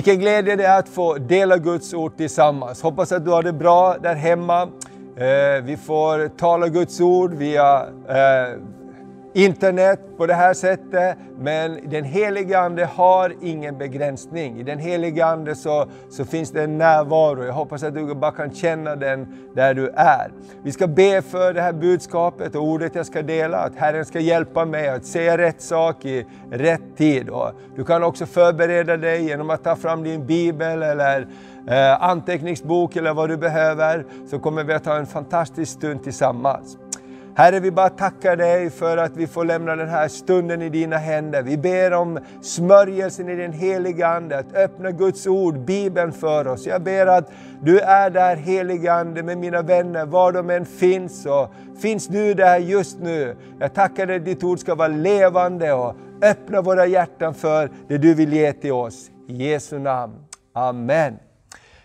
Vilken glädje det är att få dela Guds ord tillsammans. Hoppas att du har det bra där hemma. Eh, vi får tala Guds ord via eh, internet på det här sättet, men den helige Ande har ingen begränsning. I den helige Ande så, så finns det en närvaro. Jag hoppas att du bara kan känna den där du är. Vi ska be för det här budskapet och ordet jag ska dela, att Herren ska hjälpa mig att säga rätt sak i rätt tid. Och du kan också förbereda dig genom att ta fram din bibel eller eh, anteckningsbok eller vad du behöver, så kommer vi att ha en fantastisk stund tillsammans. Herre, vi bara tackar dig för att vi får lämna den här stunden i dina händer. Vi ber om smörjelsen i den heliga Ande, att öppna Guds ord, Bibeln för oss. Jag ber att du är där heliga Ande med mina vänner, var de än finns. Och finns du där just nu? Jag tackar dig att ditt ord ska vara levande och öppna våra hjärtan för det du vill ge till oss. I Jesu namn. Amen.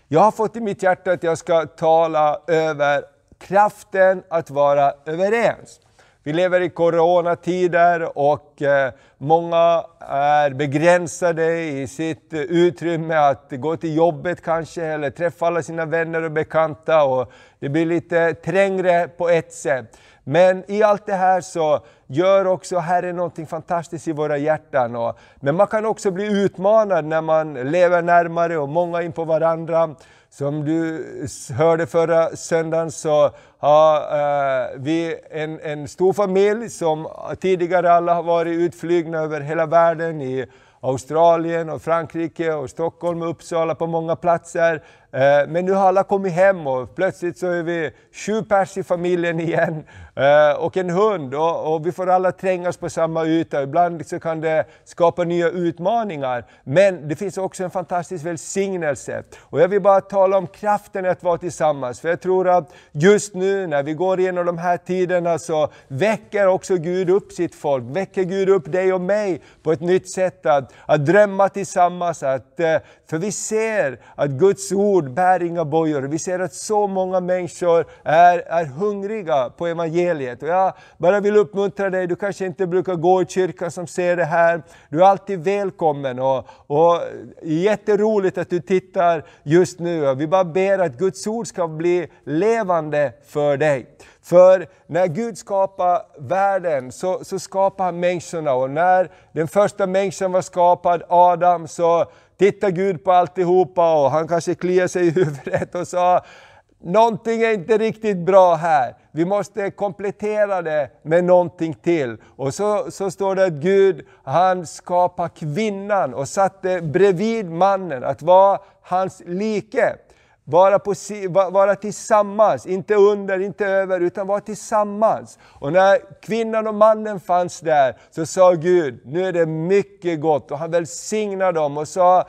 Jag har fått i mitt hjärta att jag ska tala över kraften att vara överens. Vi lever i coronatider och eh, många är begränsade i sitt utrymme att gå till jobbet kanske eller träffa alla sina vänner och bekanta och det blir lite trängre på ett sätt. Men i allt det här så gör också Herren någonting fantastiskt i våra hjärtan. men man kan också bli utmanad när man lever närmare och många in på varandra. Som du hörde förra söndagen så har eh, vi en, en stor familj som tidigare alla har varit utflygna över hela världen i Australien och Frankrike och Stockholm och Uppsala på många platser. Eh, men nu har alla kommit hem och plötsligt så är vi sju pers i familjen igen eh, och en hund och, vi får alla trängas på samma yta. Ibland så kan det skapa nya utmaningar. Men det finns också en fantastisk välsignelse. Och jag vill bara tala om kraften att vara tillsammans. För jag tror att just nu när vi går igenom de här tiderna så väcker också Gud upp sitt folk. Väcker Gud upp dig och mig på ett nytt sätt att, att drömma tillsammans. Att, eh, för vi ser att Guds ord ord bär inga bojor. Vi ser att så många människor är, är hungriga på evangeliet. Och jag bara vill uppmuntra dig, du kanske inte brukar gå i kyrkan som ser det här. Du är alltid välkommen och, och jätteroligt att du tittar just nu. Vi bara ber att Guds ord ska bli levande för dig. För när Gud skapar världen så, så skapar han människorna och när den första människan var skapad, Adam, så tittar Gud på alltihopa och han kanske kliar sig i huvudet och sa Någonting är inte riktigt bra här. Vi måste komplettera det med någonting till. Och så, så står det att Gud han skapar kvinnan och satte bredvid mannen att vara hans like. Vara, på, vara tillsammans, inte under, inte över, utan vara tillsammans. Och när kvinnan och mannen fanns där så sa Gud, nu är det mycket gott. Och han välsignade dem och sa,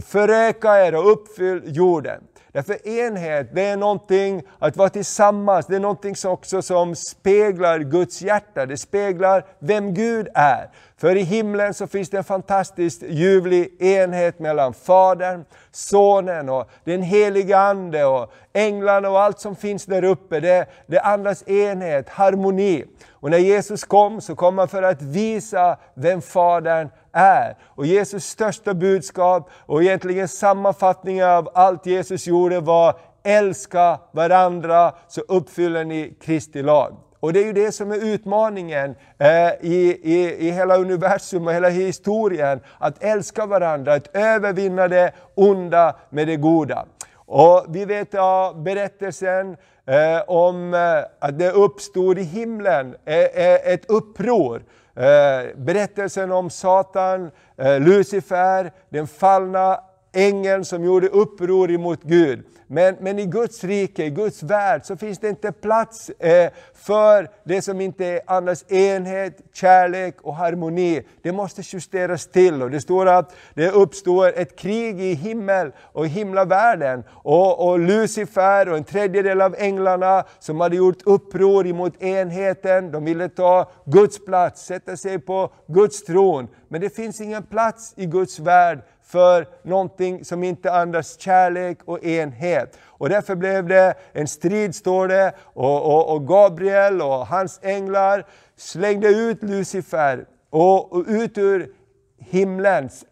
föröka er och uppfyll jorden. Därför enhet, det är någonting, att vara tillsammans, det är någonting också som speglar Guds hjärta, det speglar vem Gud är. För i himlen så finns det en fantastiskt ljuvlig enhet mellan Fadern, Sonen och den heliga Ande och änglarna och allt som finns där uppe. Det, det andas enhet, harmoni. Och när Jesus kom så kom han för att visa vem Fadern är. Och Jesus största budskap och egentligen sammanfattningen av allt Jesus gjorde var älska varandra så uppfyller ni Kristi lag. Och det är ju det som är utmaningen eh, i, i, i hela universum och hela historien. Att älska varandra, att övervinna det onda med det goda. Och vi vet av berättelsen eh, om eh, att det uppstod i himlen eh, eh ett uppror. Eh, berättelsen om Satan, eh, Lucifer, den fallna ängeln som gjorde uppror emot Gud. Men, men i Guds rike, i Guds värld, så finns det inte plats eh, för det som inte andas enhet, kärlek och harmoni. Det måste justeras till. Och det står att det uppstår ett krig i himmel och himlavärlden. Och, och Lucifer och en tredjedel av änglarna som hade gjort uppror emot enheten, de ville ta Guds plats, sätta sig på Guds tron. Men det finns ingen plats i Guds värld för någonting som inte andas kärlek och enhet. Och därför blev det en strid, står det, och, och, och Gabriel och hans änglar slängde ut Lucifer och, och ut ur himlens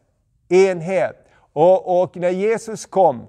enhet. Och, och när Jesus kom,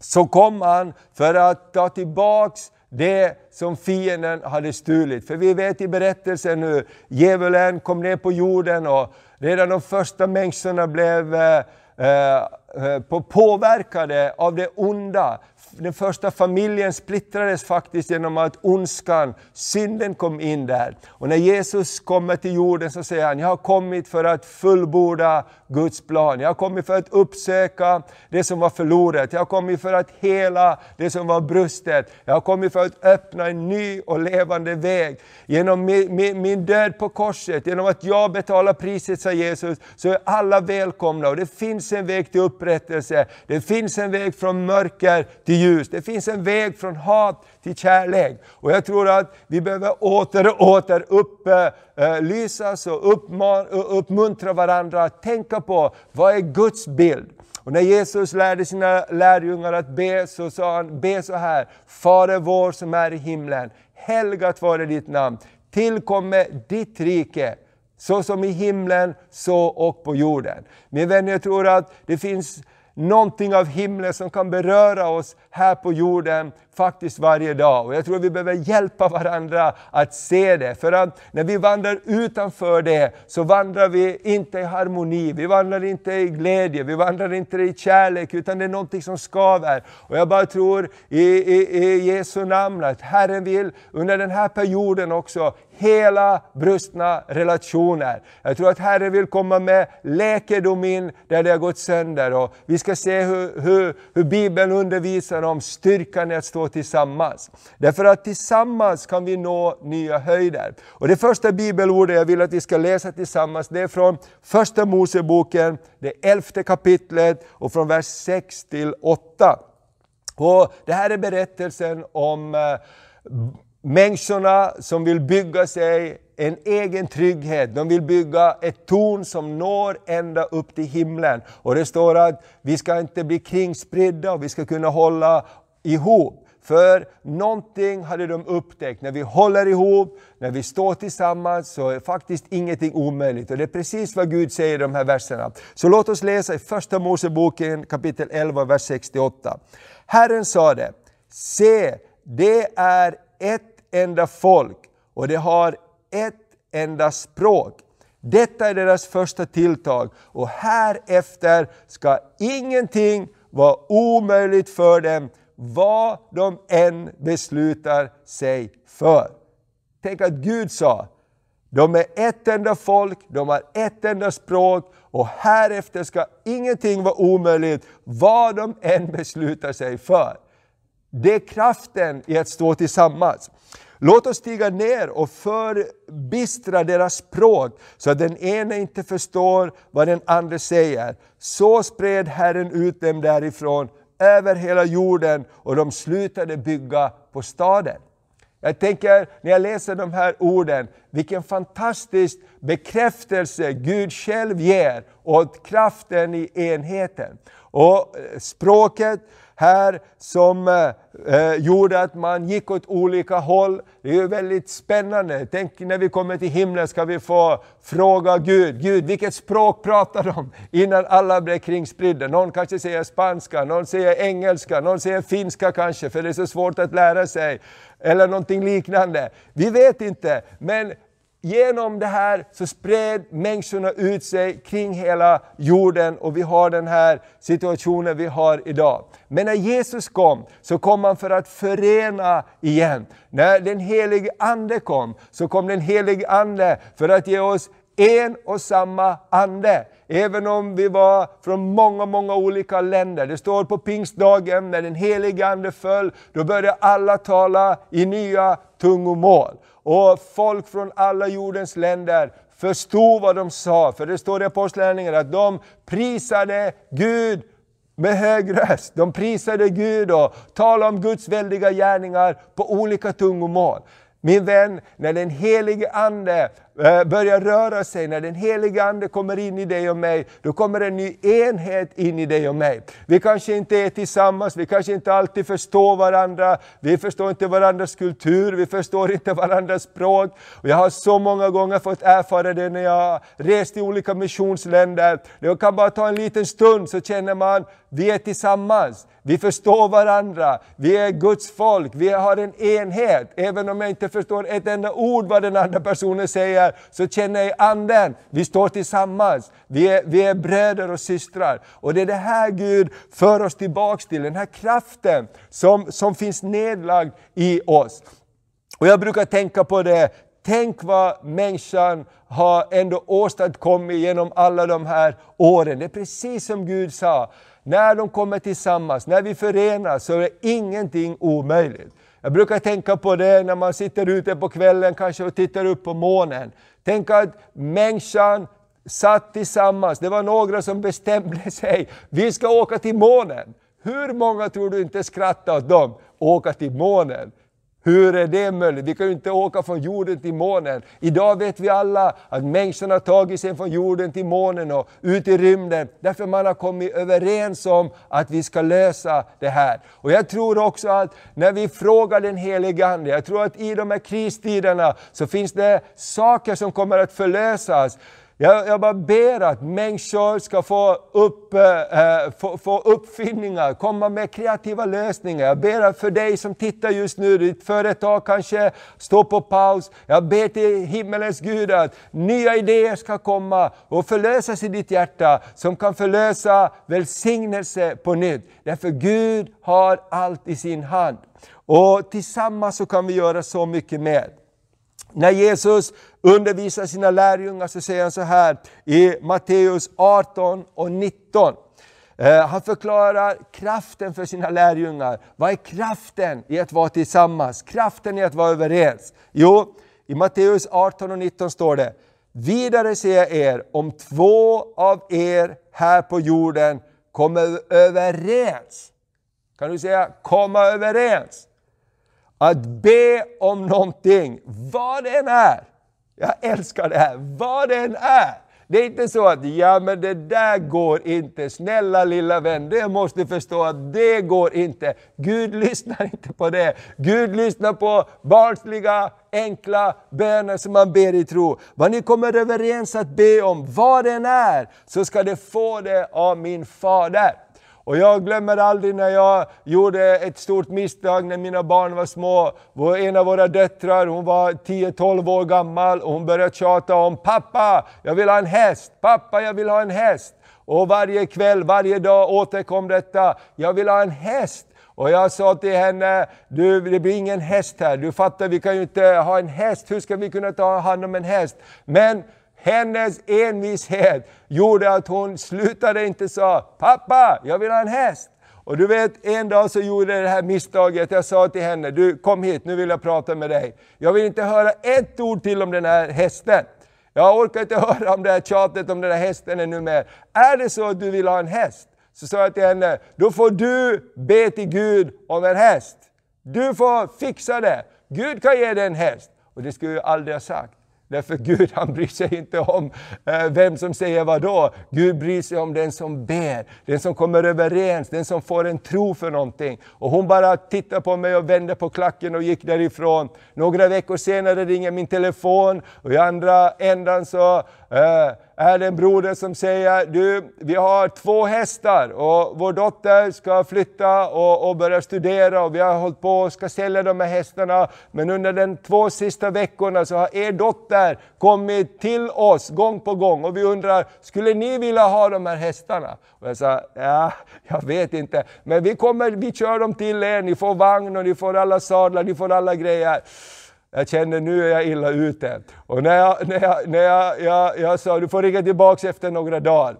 så kom han för att ta tillbaks det som fienden hade stulit. För vi vet i berättelsen hur djävulen kom ner på jorden och redan de första människorna blev eh, eh, eh påverkade av det onda den första familjen splittrades faktiskt genom att ondskan, synden kom in där. Och när Jesus kommer till jorden så säger han, jag har kommit för att fullborda Guds plan. Jag har kommit för att uppsöka det som var förlorat. Jag har kommit för att hela det som var brustet. Jag har kommit för att öppna en ny och levande väg. Genom min, min, död på korset, genom att jag betalar priset, sa Jesus, så är alla välkomna. Och det finns en väg till upprättelse. Det finns en väg från mörker till ljus. Det finns en väg från hat till kärlek. Och jag tror att vi behöver åter och åter upplysas eh, och uppmuntra varandra att tänka på vad är Guds bild. Och när Jesus lärde sina lärjungar att be så sa han, be så här, Fader vår som är i himlen, helgat vare ditt namn, tillkomme ditt rike, så som i himlen, så och på jorden. Min vän, jag tror att det finns någonting av himlen som kan beröra oss här på jorden faktiskt varje dag. Och jag tror vi behöver hjälpa varandra att se det. För att när vi vandrar utanför det så vandrar vi inte i harmoni, vi vandrar inte i glädje, vi vandrar inte i kärlek, utan det är någonting som skaver. Och jag bara tror i, i, i Jesu namn att Herren vill under den här perioden också hela brustna relationer. Jag tror att Herren vill komma med läkedom in där det har gått sönder. Och vi ska se hur, hur, hur Bibeln undervisar om styrkan i att stå tillsammans. Därför att tillsammans kan vi nå nya höjder. Och det första bibelordet jag vill att vi ska läsa tillsammans, det är från Första Moseboken, det elfte kapitlet och från vers 6 till 8. Och det här är berättelsen om eh, människorna som vill bygga sig en egen trygghet. De vill bygga ett torn som når ända upp till himlen. Och det står att vi ska inte bli kringspridda och vi ska kunna hålla ihop. För någonting hade de upptäckt, när vi håller ihop, när vi står tillsammans så är faktiskt ingenting omöjligt. Och det är precis vad Gud säger i de här verserna. Så låt oss läsa i Första Moseboken kapitel 11, vers 68. Herren sade, se, det är ett enda folk och det har ett enda språk. Detta är deras första tilltag och härefter ska ingenting vara omöjligt för dem vad de än beslutar sig för. Tänk att Gud sa, de är ett enda folk, de har ett enda språk och härefter ska ingenting vara omöjligt vad de än beslutar sig för. Det är kraften i att stå tillsammans. Låt oss stiga ner och förbistra deras språk så att den ene inte förstår vad den andra säger. Så spred Herren ut dem därifrån över hela jorden och de slutade bygga på staden. Jag tänker när jag läser de här orden, vilken fantastisk bekräftelse Gud själv ger åt kraften i enheten. Och eh, språket här som eh, eh, gjorde att man gick åt olika håll. Det är ju väldigt spännande. Tänk när vi kommer till himlen ska vi få fråga Gud, Gud vilket språk pratar de? Innan alla blir kringspridda. Någon kanske säger spanska, någon säger engelska, någon säger finska kanske, för det är så svårt att lära sig. Eller någonting liknande. Vi vet inte, men genom det här så spred människorna ut sig kring hela jorden och vi har den här situationen vi har idag. Men när Jesus kom så kom han för att förena igen. När den helige Ande kom så kom den helige Ande för att ge oss en och samma ande. Även om vi var från många, många olika länder. Det står på pingstdagen när den helige Ande föll, då började alla tala i nya tungomål. Och folk från alla jordens länder förstod vad de sa. För det står i Apostlagärningarna att de prisade Gud med hög röst. De prisade Gud och talade om Guds väldiga gärningar på olika tungomål. Min vän, när den helige Ande eh, börjar röra sig, när den helige Ande kommer in i dig och mig, då kommer en ny enhet in i dig och mig. Vi kanske inte är tillsammans, vi kanske inte alltid förstår varandra, vi förstår inte varandras kultur, vi förstår inte varandras språk. Och jag har så många gånger fått erfara det när jag rest i olika missionsländer. Det kan bara ta en liten stund så känner man, vi är tillsammans. Vi förstår varandra, vi är Guds folk, vi har en enhet. Även om jag inte förstår ett enda ord vad den andra personen säger, så känner jag anden. Vi står tillsammans, vi är, vi är bröder och systrar. Och det är det här Gud för oss tillbaks till, den här kraften som, som finns nedlagd i oss. Och jag brukar tänka på det, tänk vad människan har ändå åstadkommit genom alla de här åren. Det är precis som Gud sa, när de kommer tillsammans, när vi förenas, så är ingenting omöjligt. Jag brukar tänka på det när man sitter ute på kvällen kanske och tittar upp på månen. Tänk att människan satt tillsammans, det var några som bestämde sig, vi ska åka till månen. Hur många tror du inte skrattade åt dem? Åka till månen. Hur är det möjligt? Vi kan ju inte åka från jorden till månen. Idag vet vi alla att människan har tagit sig från jorden till månen och ut i rymden. Därför man har kommit överens om att vi ska lösa det här. Och jag tror också att när vi frågar den helige Ande, jag tror att i de här kristiderna så finns det saker som kommer att förlösas. Jag, jag bara ber att människor ska få, upp, äh, få, få uppfinningar, komma med kreativa lösningar. Jag ber för dig som tittar just nu, ditt företag kanske står på paus. Jag ber till himmelens Gud att nya idéer ska komma och förlösas i ditt hjärta, som kan förlösa välsignelse på nytt. Därför Gud har allt i sin hand. Och tillsammans så kan vi göra så mycket mer. När Jesus undervisar sina lärjungar så säger han så här i Matteus 18 och 19. Eh, han förklarar kraften för sina lärjungar. Vad är kraften i att vara tillsammans? Kraften i att vara överens? Jo, i Matteus 18 och 19 står det Vidare säger jag er, om två av er här på jorden kommer överens. Kan du säga komma överens? Att be om någonting, vad det än är. Jag älskar det här, vad det än är. Det är inte så att, ja men det där går inte, snälla lilla vän, det måste förstå att det går inte. Gud lyssnar inte på det. Gud lyssnar på barnsliga, enkla böner som man ber i tro. Vad ni kommer överens att be om, vad det än är, så ska det få det av min Fader. Och jag glömmer aldrig när jag gjorde ett stort misstag när mina barn var små. En av våra döttrar hon var 10-12 år gammal och hon började tjata om ”Pappa, jag vill ha en häst! Pappa, jag vill ha en häst!” Och varje kväll, varje dag återkom detta ”Jag vill ha en häst!” Och jag sa till henne, du, det blir ingen häst här, du fattar vi kan ju inte ha en häst, hur ska vi kunna ta hand om en häst? Men hennes envishet gjorde att hon slutade inte sa ”Pappa, jag vill ha en häst”. Och du vet, en dag så gjorde jag det här misstaget. Jag sa till henne, du kom hit, nu vill jag prata med dig. Jag vill inte höra ett ord till om den här hästen. Jag orkar inte höra om det här tjatet om den här hästen ännu mer. Är det så att du vill ha en häst? Så sa jag till henne, då får du be till Gud om en häst. Du får fixa det. Gud kan ge dig en häst. Och det skulle jag aldrig ha sagt. Därför Gud han bryr sig inte om eh, vem som säger vad då. Gud bryr sig om den som ber, den som kommer överens, den som får en tro för någonting. Och hon bara tittade på mig och vände på klacken och gick därifrån. Några veckor senare ringer min telefon och i andra ändan så eh, är det en broder som säger, du, vi har två hästar och vår dotter ska flytta och, och börja studera och vi har hållit på och ska sälja de här hästarna. Men under de två sista veckorna så har er dotter kommit till oss gång på gång och vi undrar, skulle ni vilja ha de här hästarna? Och jag sa, ja, jag vet inte, men vi kommer, vi kör dem till er, ni får vagn och ni får alla sadlar, ni får alla grejer. Jag kände nu är jag illa ute. Och när jag, när jag, när jag, jag, jag sa du får ringa tillbaks efter några dagar.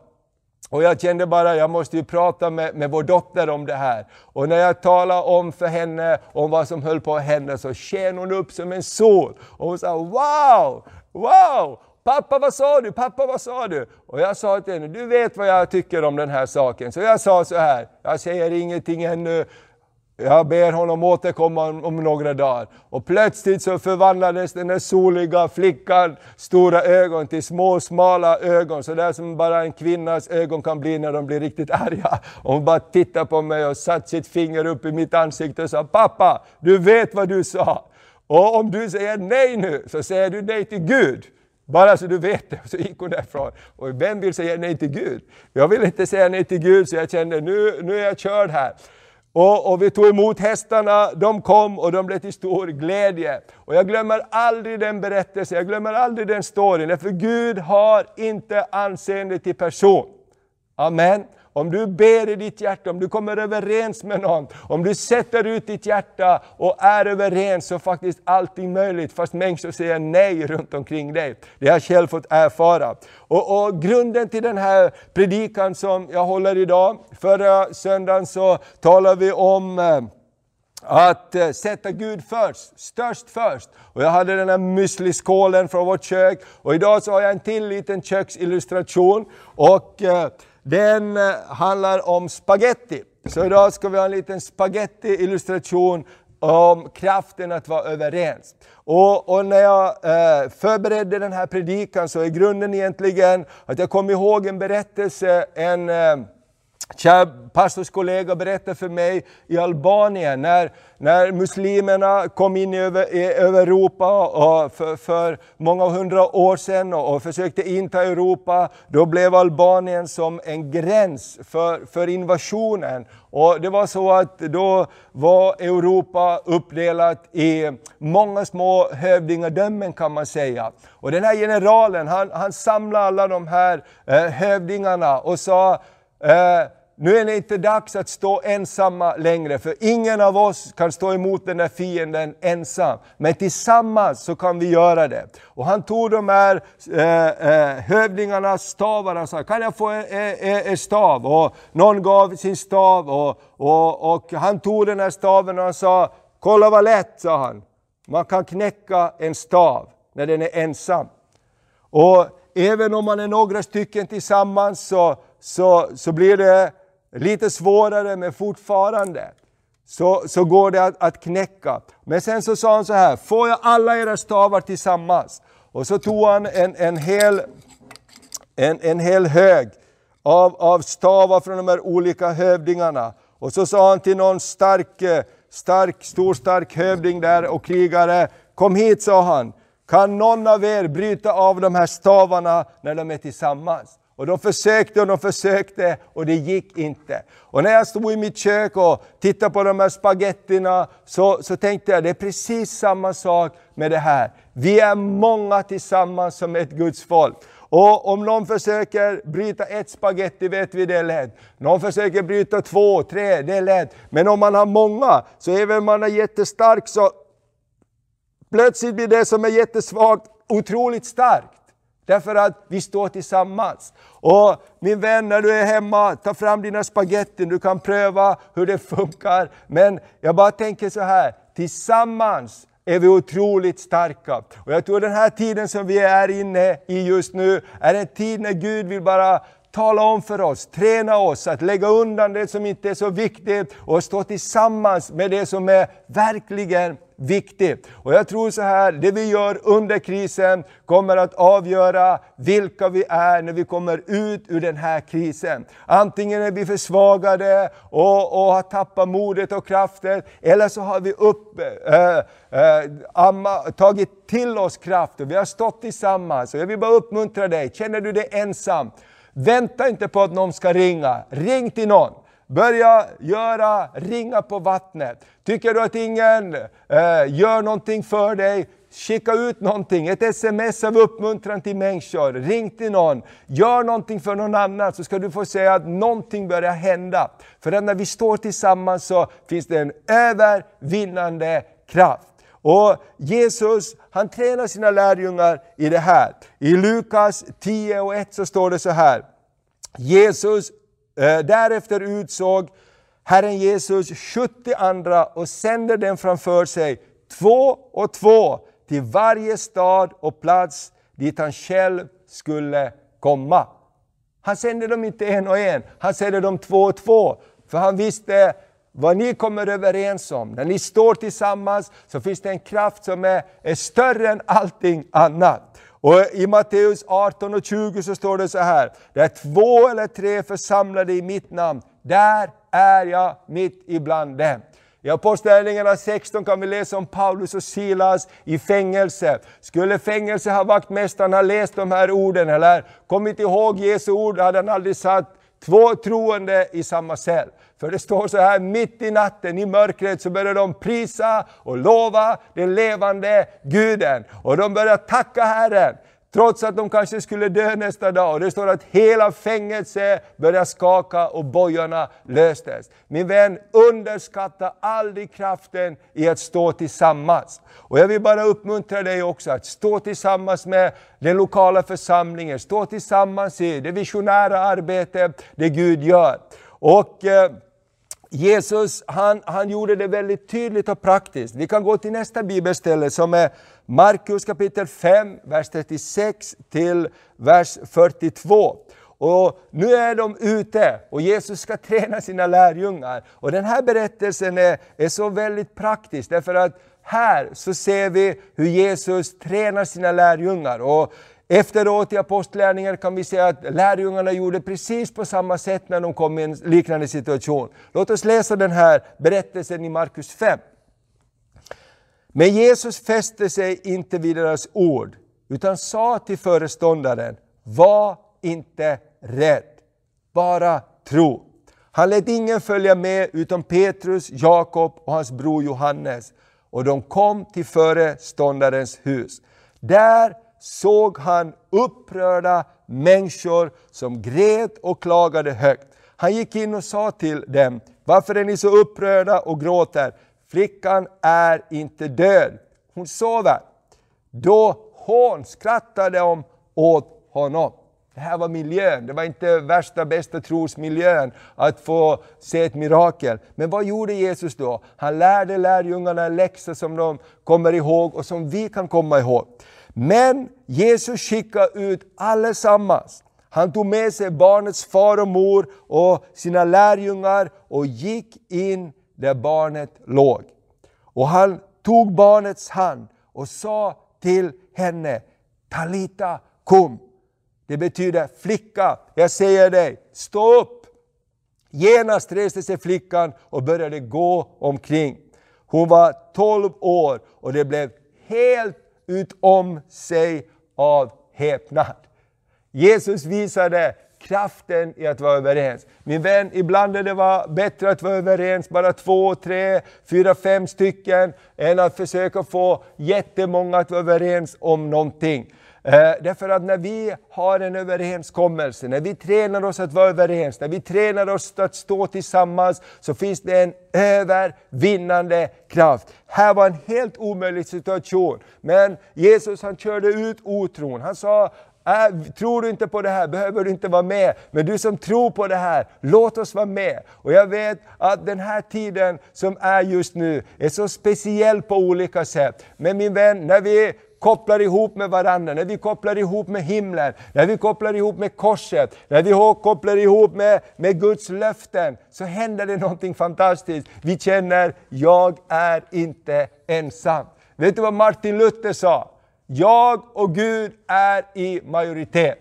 Och jag kände bara, jag måste ju prata med, med vår dotter om det här. Och när jag talade om för henne om vad som höll på att hända så sken hon upp som en sol. Och hon sa wow, wow! Pappa vad sa du? Pappa vad sa du? Och jag sa till henne, du vet vad jag tycker om den här saken. Så jag sa så här, jag säger ingenting ännu, jag ber honom återkomma om, några dagar. Och plötsligt så förvandlades den där soliga flickan stora ögon till små smala ögon, så där som bara en kvinnas ögon kan bli när de blir riktigt arga. Och hon bara tittade på mig och satte sitt finger upp i mitt ansikte och sa ”Pappa, du vet vad du sa. Och om du säger nej nu, så säger du nej till Gud. Bara så du vet det. Så gick hon därifrån. Och vem vill säga nej till Gud? Jag vill inte säga nej till Gud, så jag kände nu, nu är jag körd här. Och, och, vi tog emot hästarna, de kom och de blev till stor glädje. Och jag glömmer aldrig den berättelsen, jag glömmer aldrig den storyn, för Gud har inte anseende till person. Amen. Om du ber i ditt hjärta, om du kommer överens med någon, om du sätter ut ditt hjärta och är överens så är faktiskt allting möjligt, fast människor säger nej runt omkring dig. Det har jag själv fått erfara. Och, och, grunden till den här predikan som jag håller idag, förra söndagen så talade vi om eh, att eh, sätta Gud först, störst först. Och jag hade den här müsliskålen från vårt kök och idag så har jag en till liten köksillustration. Och eh, den eh, handlar om spaghetti. Så idag ska vi ha en liten spaghetti-illustration om kraften att vara överens. Och, och när jag eh, förberedde den här predikan så är grunden egentligen att jag kom ihåg en berättelse, en eh, kär pastorskollega berättade för mig i Albanien när, när muslimerna kom in i, över, i Europa och för, för, många hundra år sedan och, och, försökte inta Europa. Då blev Albanien som en gräns för, för invasionen. Och det var så att då var Europa uppdelat i många små hövdingadömen kan man säga. Och den här generalen han, han samlade alla de här eh, hövdingarna och sa Eh, nu är det inte dags att stå ensamma längre, för ingen av oss kan stå emot den där fienden ensam. Men tillsammans så kan vi göra det. Och han tog de här eh, eh, hövdingarnas stavar och sa, kan jag få en, en, en, stav? Och någon gav sin stav och, och, och han tog den här staven och han sa, kolla vad lätt, sa han. Man kan knäcka en stav när den är ensam. Och även om man är några stycken tillsammans så så, så blir det lite svårare, men fortfarande så, så går det att, att knäcka. Men sen så sa han så här, får jag alla era stavar tillsammans? Och så tog han en, en, hel, en, en hel hög av, av stavar från de här olika hövdingarna. Och så sa han till någon stark, stark, stor stark hövding där och krigare, kom hit sa han, kan någon av er bryta av de här stavarna när de är tillsammans? Och de försökte och de försökte och det gick inte. Och när jag stod i mitt kök och tittade på de här spagettina så, så tänkte jag det är precis samma sak med det här. Vi är många tillsammans som ett Guds folk. Och om någon försöker bryta ett spagetti vet vi det är lätt. Någon försöker bryta två, tre, det är lätt. Men om man har många, så även om man är jättestark så plötsligt blir det som är jättesvagt otroligt starkt. Därför att vi står tillsammans. Och min vän, när du är hemma, ta fram dina spagettin. du kan pröva hur det funkar. Men jag bara tänker så här, tillsammans är vi otroligt starka. Och jag tror den här tiden som vi är inne i just nu, är en tid när Gud vill bara tala om för oss, träna oss att lägga undan det som inte är så viktigt och stå tillsammans med det som är verkligen viktigt. Och jag tror så här, det vi gör under krisen kommer att avgöra vilka vi är när vi kommer ut ur den här krisen. Antingen är vi försvagade och, och har tappat modet och kraften, eller så har vi upp, äh, äh, amma, tagit till oss kraft och vi har stått tillsammans. Och jag vill bara uppmuntra dig, känner du dig ensam? Vänta inte på att någon ska ringa, ring till någon. Börja göra, ringa på vattnet. Tycker du att ingen eh, gör någonting för dig, skicka ut någonting, ett sms av uppmuntran till människor, ring till någon, gör någonting för någon annan så ska du få se att någonting börjar hända. För när vi står tillsammans så finns det en övervinnande kraft. Och Jesus han tränar sina lärjungar i det här. I Lukas 10 och 1 så står det så här. Jesus Eh, därefter utsåg Herren Jesus 70 andra och sände dem framför sig, två och två, till varje stad och plats dit han själv skulle komma. Han sände dem inte en och en, han sände dem två och två. För han visste vad ni kommer överens om, när ni står tillsammans, så finns det en kraft som är, är större än allting annat. Och I Matteus 18 och 20 så står det så här, där två eller tre församlade i mitt namn, där är jag mitt ibland dem. I Apostlagärningarna 16 kan vi läsa om Paulus och Silas i fängelse. Skulle fängelsehavaktmästaren ha läst de här orden eller kommit ihåg Jesu ord hade han aldrig satt två troende i samma cell. För det står så här, mitt i natten, i mörkret, så börjar de prisa och lova den levande Guden. Och de börjar tacka Herren. Trots att de kanske skulle dö nästa dag. Och det står att hela fängelset började skaka och bojorna löstes. Min vän, underskatta aldrig kraften i att stå tillsammans. Och jag vill bara uppmuntra dig också att stå tillsammans med den lokala församlingen, stå tillsammans i det visionära arbete det Gud gör. Och eh, Jesus han, han gjorde det väldigt tydligt och praktiskt. Vi kan gå till nästa bibelställe som är Markus kapitel 5, vers 36 till vers 42. Och nu är de ute och Jesus ska träna sina lärjungar. Och den här berättelsen är, är så väldigt praktisk därför att här så ser vi hur Jesus tränar sina lärjungar. Och Efteråt i apostlärningar kan vi se att lärjungarna gjorde precis på samma sätt när de kom i en liknande situation. Låt oss läsa den här berättelsen i Markus 5. Men Jesus fäste sig inte vid deras ord, utan sa till föreståndaren, var inte rädd, bara tro. Han lät ingen följa med utom Petrus, Jakob och hans bror Johannes. Och de kom till föreståndarens hus. Där såg han upprörda människor som grät och klagade högt. Han gick in och sa till dem, varför är ni så upprörda och gråter? Flickan är inte död, hon sover. Då hånskrattade de åt honom. Det här var miljön, det var inte värsta bästa trosmiljön att få se ett mirakel. Men vad gjorde Jesus då? Han lärde lärjungarna en läxa som de kommer ihåg och som vi kan komma ihåg. Men Jesus skickade ut allesammans. Han tog med sig barnets far och mor och sina lärjungar och gick in där barnet låg. Och han tog barnets hand och sa till henne, Talita kom. Det betyder flicka, jag säger dig, stå upp. Genast reste sig flickan och började gå omkring. Hon var 12 år och det blev helt utom sig av häpnad. Jesus visade kraften i att vara överens. Min vän, ibland är det var bättre att vara överens, bara två, tre, fyra, fem stycken, än att försöka få jättemånga att vara överens om någonting. Eh, därför att när vi har en överenskommelse, när vi tränar oss att vara överens, när vi tränar oss att stå tillsammans, så finns det en övervinnande kraft. Här var en helt omöjlig situation, men Jesus han körde ut otron. Han sa, Äh, tror du inte på det här behöver du inte vara med. Men du som tror på det här, låt oss vara med. Och jag vet att den här tiden som är just nu är så speciell på olika sätt. Men min vän, när vi kopplar ihop med varandra, när vi kopplar ihop med himlen, när vi kopplar ihop med korset, när vi kopplar ihop med, med Guds löften, så händer det någonting fantastiskt. Vi känner, jag är inte ensam. Vet du vad Martin Luther sa? Jag och Gud är i majoritet.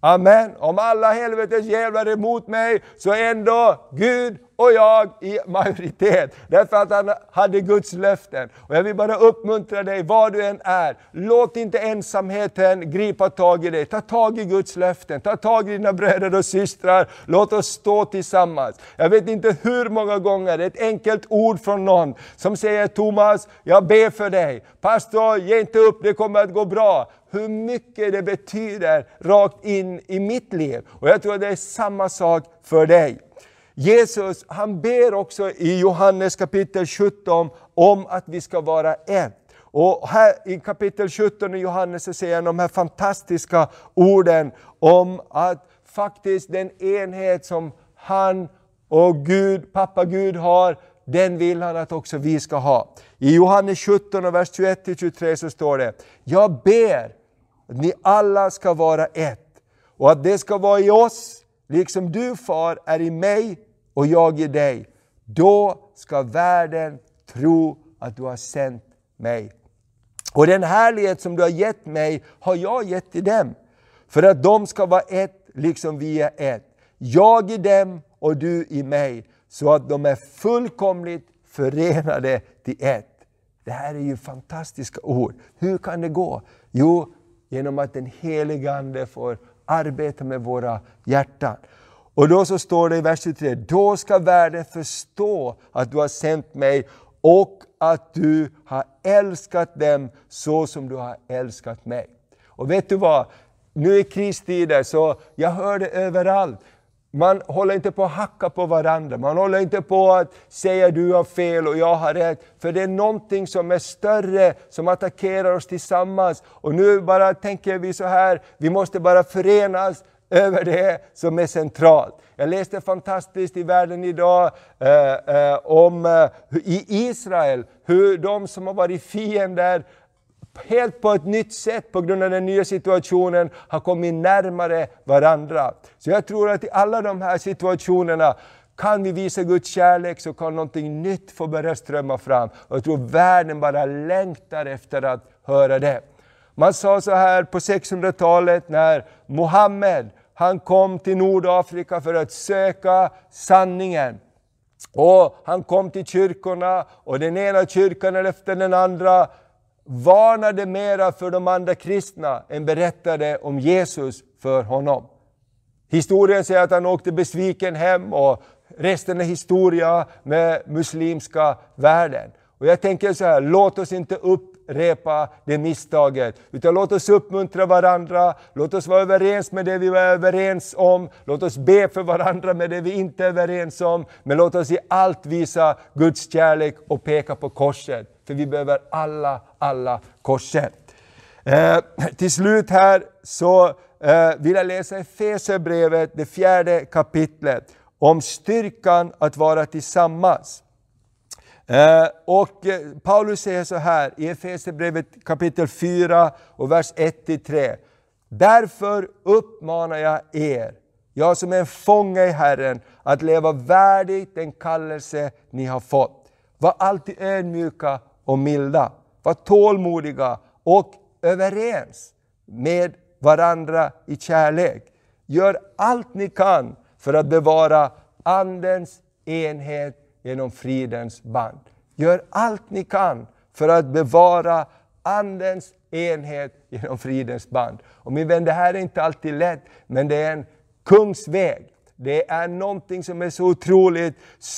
Amen. Om alla helvetes jävlar är emot mig, så är ändå Gud och jag i majoritet. Därför att han hade Guds löften. Och jag vill bara uppmuntra dig, var du än är, låt inte ensamheten gripa tag i dig. Ta tag i Guds löften, ta tag i dina bröder och systrar. Låt oss stå tillsammans. Jag vet inte hur många gånger ett enkelt ord från någon som säger Thomas, jag ber för dig. Pastor, ge inte upp, det kommer att gå bra hur mycket det betyder rakt in i mitt liv. Och jag tror det är samma sak för dig. Jesus han ber också i Johannes kapitel 17 om att vi ska vara ett. Och här i kapitel 17 i Johannes så säger han de här fantastiska orden om att faktiskt den enhet som han och Gud, pappa Gud har, den vill han att också vi ska ha. I Johannes 17 och vers 21-23 så står det, jag ber att ni alla ska vara ett och att det ska vara i oss, liksom du far är i mig och jag i dig. då ska världen tro att du har sänt mig. Och den härlighet som du har gett mig har jag gett till dem, för att de ska vara ett liksom vi är ett. Jag i dem och du i mig, så att de är fullkomligt förenade till ett. Det här är ju fantastiska ord. Hur kan det gå? Jo, genom att den helige Ande får arbeta med våra hjärtan. Och då så står det i vers 23, då ska världen förstå att du har sänt mig och att du har älskat dem så som du har älskat mig. Och vet du vad? Nu i kristider, så jag hör det överallt. Man håller inte på att hacka på varandra, man håller inte på att säga du har fel och jag har rätt. För det är någonting som är större, som attackerar oss tillsammans. Och nu bara tänker vi så här, vi måste bara förenas över det som är centralt. Jag läste fantastiskt i världen idag eh, eh, om eh, i Israel, hur de som har varit fiender helt på ett nytt sätt på grund av den nya situationen har kommit närmare varandra. Så jag tror att i alla de här situationerna kan vi visa Guds kärlek så kan någonting nytt få börja strömma fram. Och jag tror världen bara längtar efter att höra det. Man sa så här på 600-talet när Mohammed han kom till Nordafrika för att söka sanningen. Och Han kom till kyrkorna och den ena kyrkan efter den andra varnade mera för de andra kristna än berättade om Jesus för honom. Historien säger att han åkte besviken hem och resten är historia med muslimska världen. Och jag tänker så här, låt oss inte upprepa det misstaget. Utan låt oss uppmuntra varandra, låt oss vara överens med det vi är överens om. Låt oss be för varandra med det vi inte är överens om. Men låt oss i allt visa Guds kärlek och peka på korset. För vi behöver alla, alla korset. Eh, till slut här så eh, vill jag läsa Efesierbrevet, det fjärde kapitlet, om styrkan att vara tillsammans. Eh, och eh, Paulus säger så här i Efesierbrevet kapitel 4 och vers 1-3. Därför uppmanar jag er, jag som är en fånge i Herren, att leva värdigt den kallelse ni har fått. Var alltid ödmjuka och milda. Var tålmodiga och överens med varandra i kärlek. Gör allt ni kan för att bevara Andens enhet genom fridens band. Gör allt ni kan för att bevara Andens enhet genom fridens band. Och min vän, det här är inte alltid lätt, men det är en kungsväg. Det är någonting som är så otroligt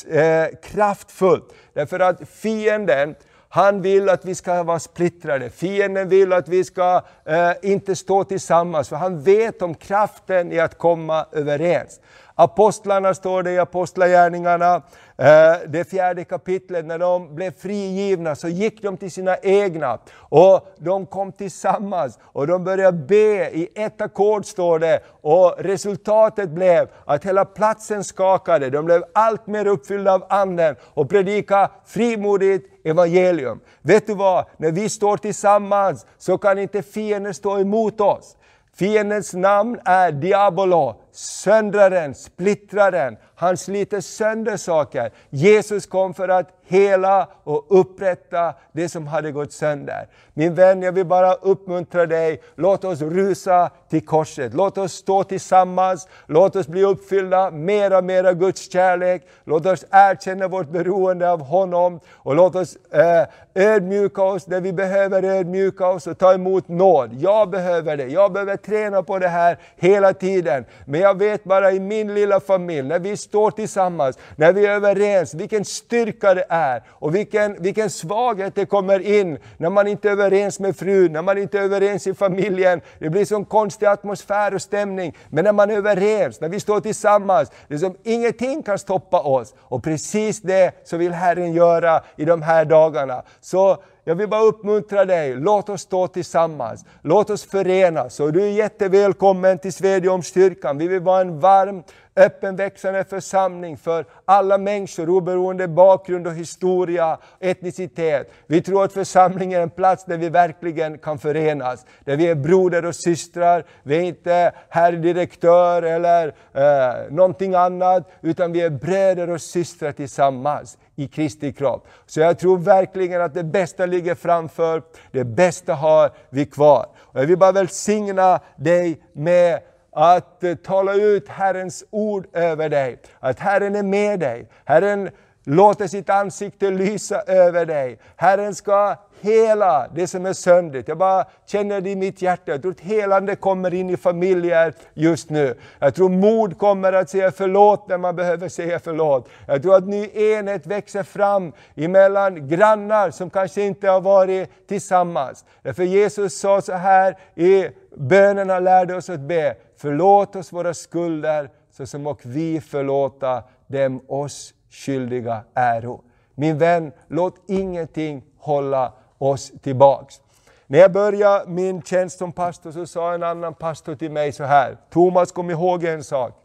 eh, kraftfullt. Därför att fienden, han vill att vi ska vara splittrade. Fienden vill att vi ska eh, inte stå tillsammans, för han vet om kraften i att komma överens. Apostlarna står det i Apostlagärningarna, Eh, det fjärde kapitlet, när de blev frigivna så gick de till sina egna och de kom tillsammans och de började be i ett ackord står det och resultatet blev att hela platsen skakade. De blev allt mer uppfyllda av Anden och predika frimodigt evangelium. Vet du vad? När vi står tillsammans så kan inte fienden stå emot oss. Fiendens namn är Diabolo, Söndra den, splittra den. Han sliter sönder saker. Jesus kom för att hela och upprätta det som hade gått sönder. Min vän, jag vill bara uppmuntra dig. Låt oss rusa till korset. Låt oss stå tillsammans. Låt oss bli uppfyllda mera och mera Guds kärlek. Låt oss erkänna vårt beroende av honom. Och låt oss eh, ödmjuka oss där vi behöver ödmjuka oss och ta emot nåd. Jag behöver det. Jag behöver träna på det här hela tiden. Men jag vet bara i min lilla familj, när vi står tillsammans, när vi är överens, vilken styrka det är och vilken, vilken svaghet det kommer in när man inte är överens med frun, när man inte är överens i familjen. Det blir sån konstig atmosfär och stämning. Men när man är överens, när vi står tillsammans, det är som ingenting kan stoppa oss. Och precis det så vill Herren göra i de här dagarna. Så jag vill bara uppmuntra dig, låt oss stå tillsammans. Låt oss förenas. Och du är jättevälkommen till Svedjeholmskyrkan. Vi vill vara en varm öppen växande församling för alla människor oberoende bakgrund och historia, etnicitet. Vi tror att församlingen är en plats där vi verkligen kan förenas. Där vi är broder och systrar, vi är inte herr direktör eller eh, någonting annat, utan vi är bröder och systrar tillsammans i Kristi kropp. Så jag tror verkligen att det bästa ligger framför, det bästa har vi kvar. Och jag vill bara välsigna dig med att eh, tala ut Herrens ord över dig. Att Herren är med dig. Herren låter sitt ansikte lysa över dig. Herren ska hela det som är söndrigt. Jag bara känner det i mitt hjärta. Jag tror att helande kommer in i familjer just nu. Jag tror mod kommer att säga förlåt när man behöver säga förlåt. Jag tror att ny enhet växer fram emellan grannar som kanske inte har varit tillsammans. Därför Jesus sa så här i bönerna lärde oss att be. Förlåt oss våra skulder så som och vi förlåta dem oss skyldiga äro. Min vän, låt ingenting hålla oss tillbaks. När jag började min tjänst som pastor så sa en annan pastor till mig så här. Thomas, kom ihåg en sak.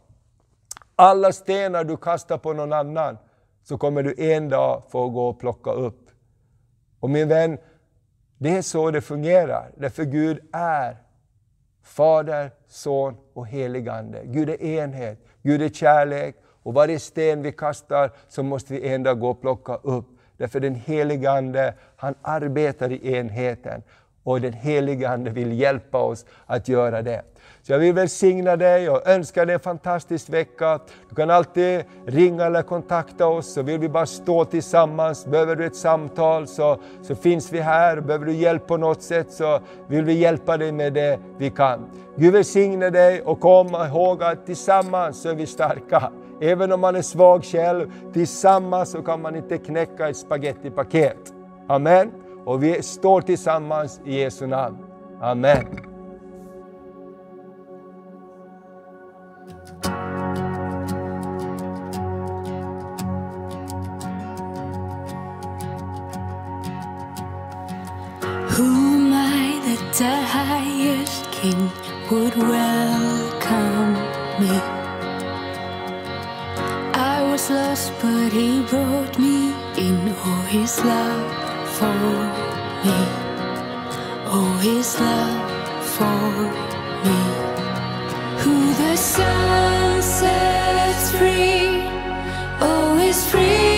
Alla stenar du kastar på någon annan så kommer du en dag få gå och plocka upp. Och min vän, det är så det fungerar. Därför Gud är Fader, Son och helig Ande. Gud är enhet, Gud är kärlek och varje sten vi kastar så måste vi en dag gå och plocka upp. Därför den helige Ande, han arbetar i enheten och den helige Ande vill hjälpa oss att göra det. Så jag vill välsigna dig och önska dig en fantastisk vecka. Du kan alltid ringa eller kontakta oss så vill vi bara stå tillsammans. Behöver du ett samtal så, så finns vi här. Behöver du hjälp på något sätt så vill vi hjälpa dig med det vi kan. Gud välsigne dig och kom ihåg att tillsammans så är vi starka. Även om man är svag själv, tillsammans så kan man inte knäcka ett spagettipaket. Amen. Och vi står tillsammans i Jesu namn. Amen. Who am I that the highest king would welcome me? lost, but he brought me in. Oh, his love for me. Oh, his love for me. Who the sun sets free, oh, is free.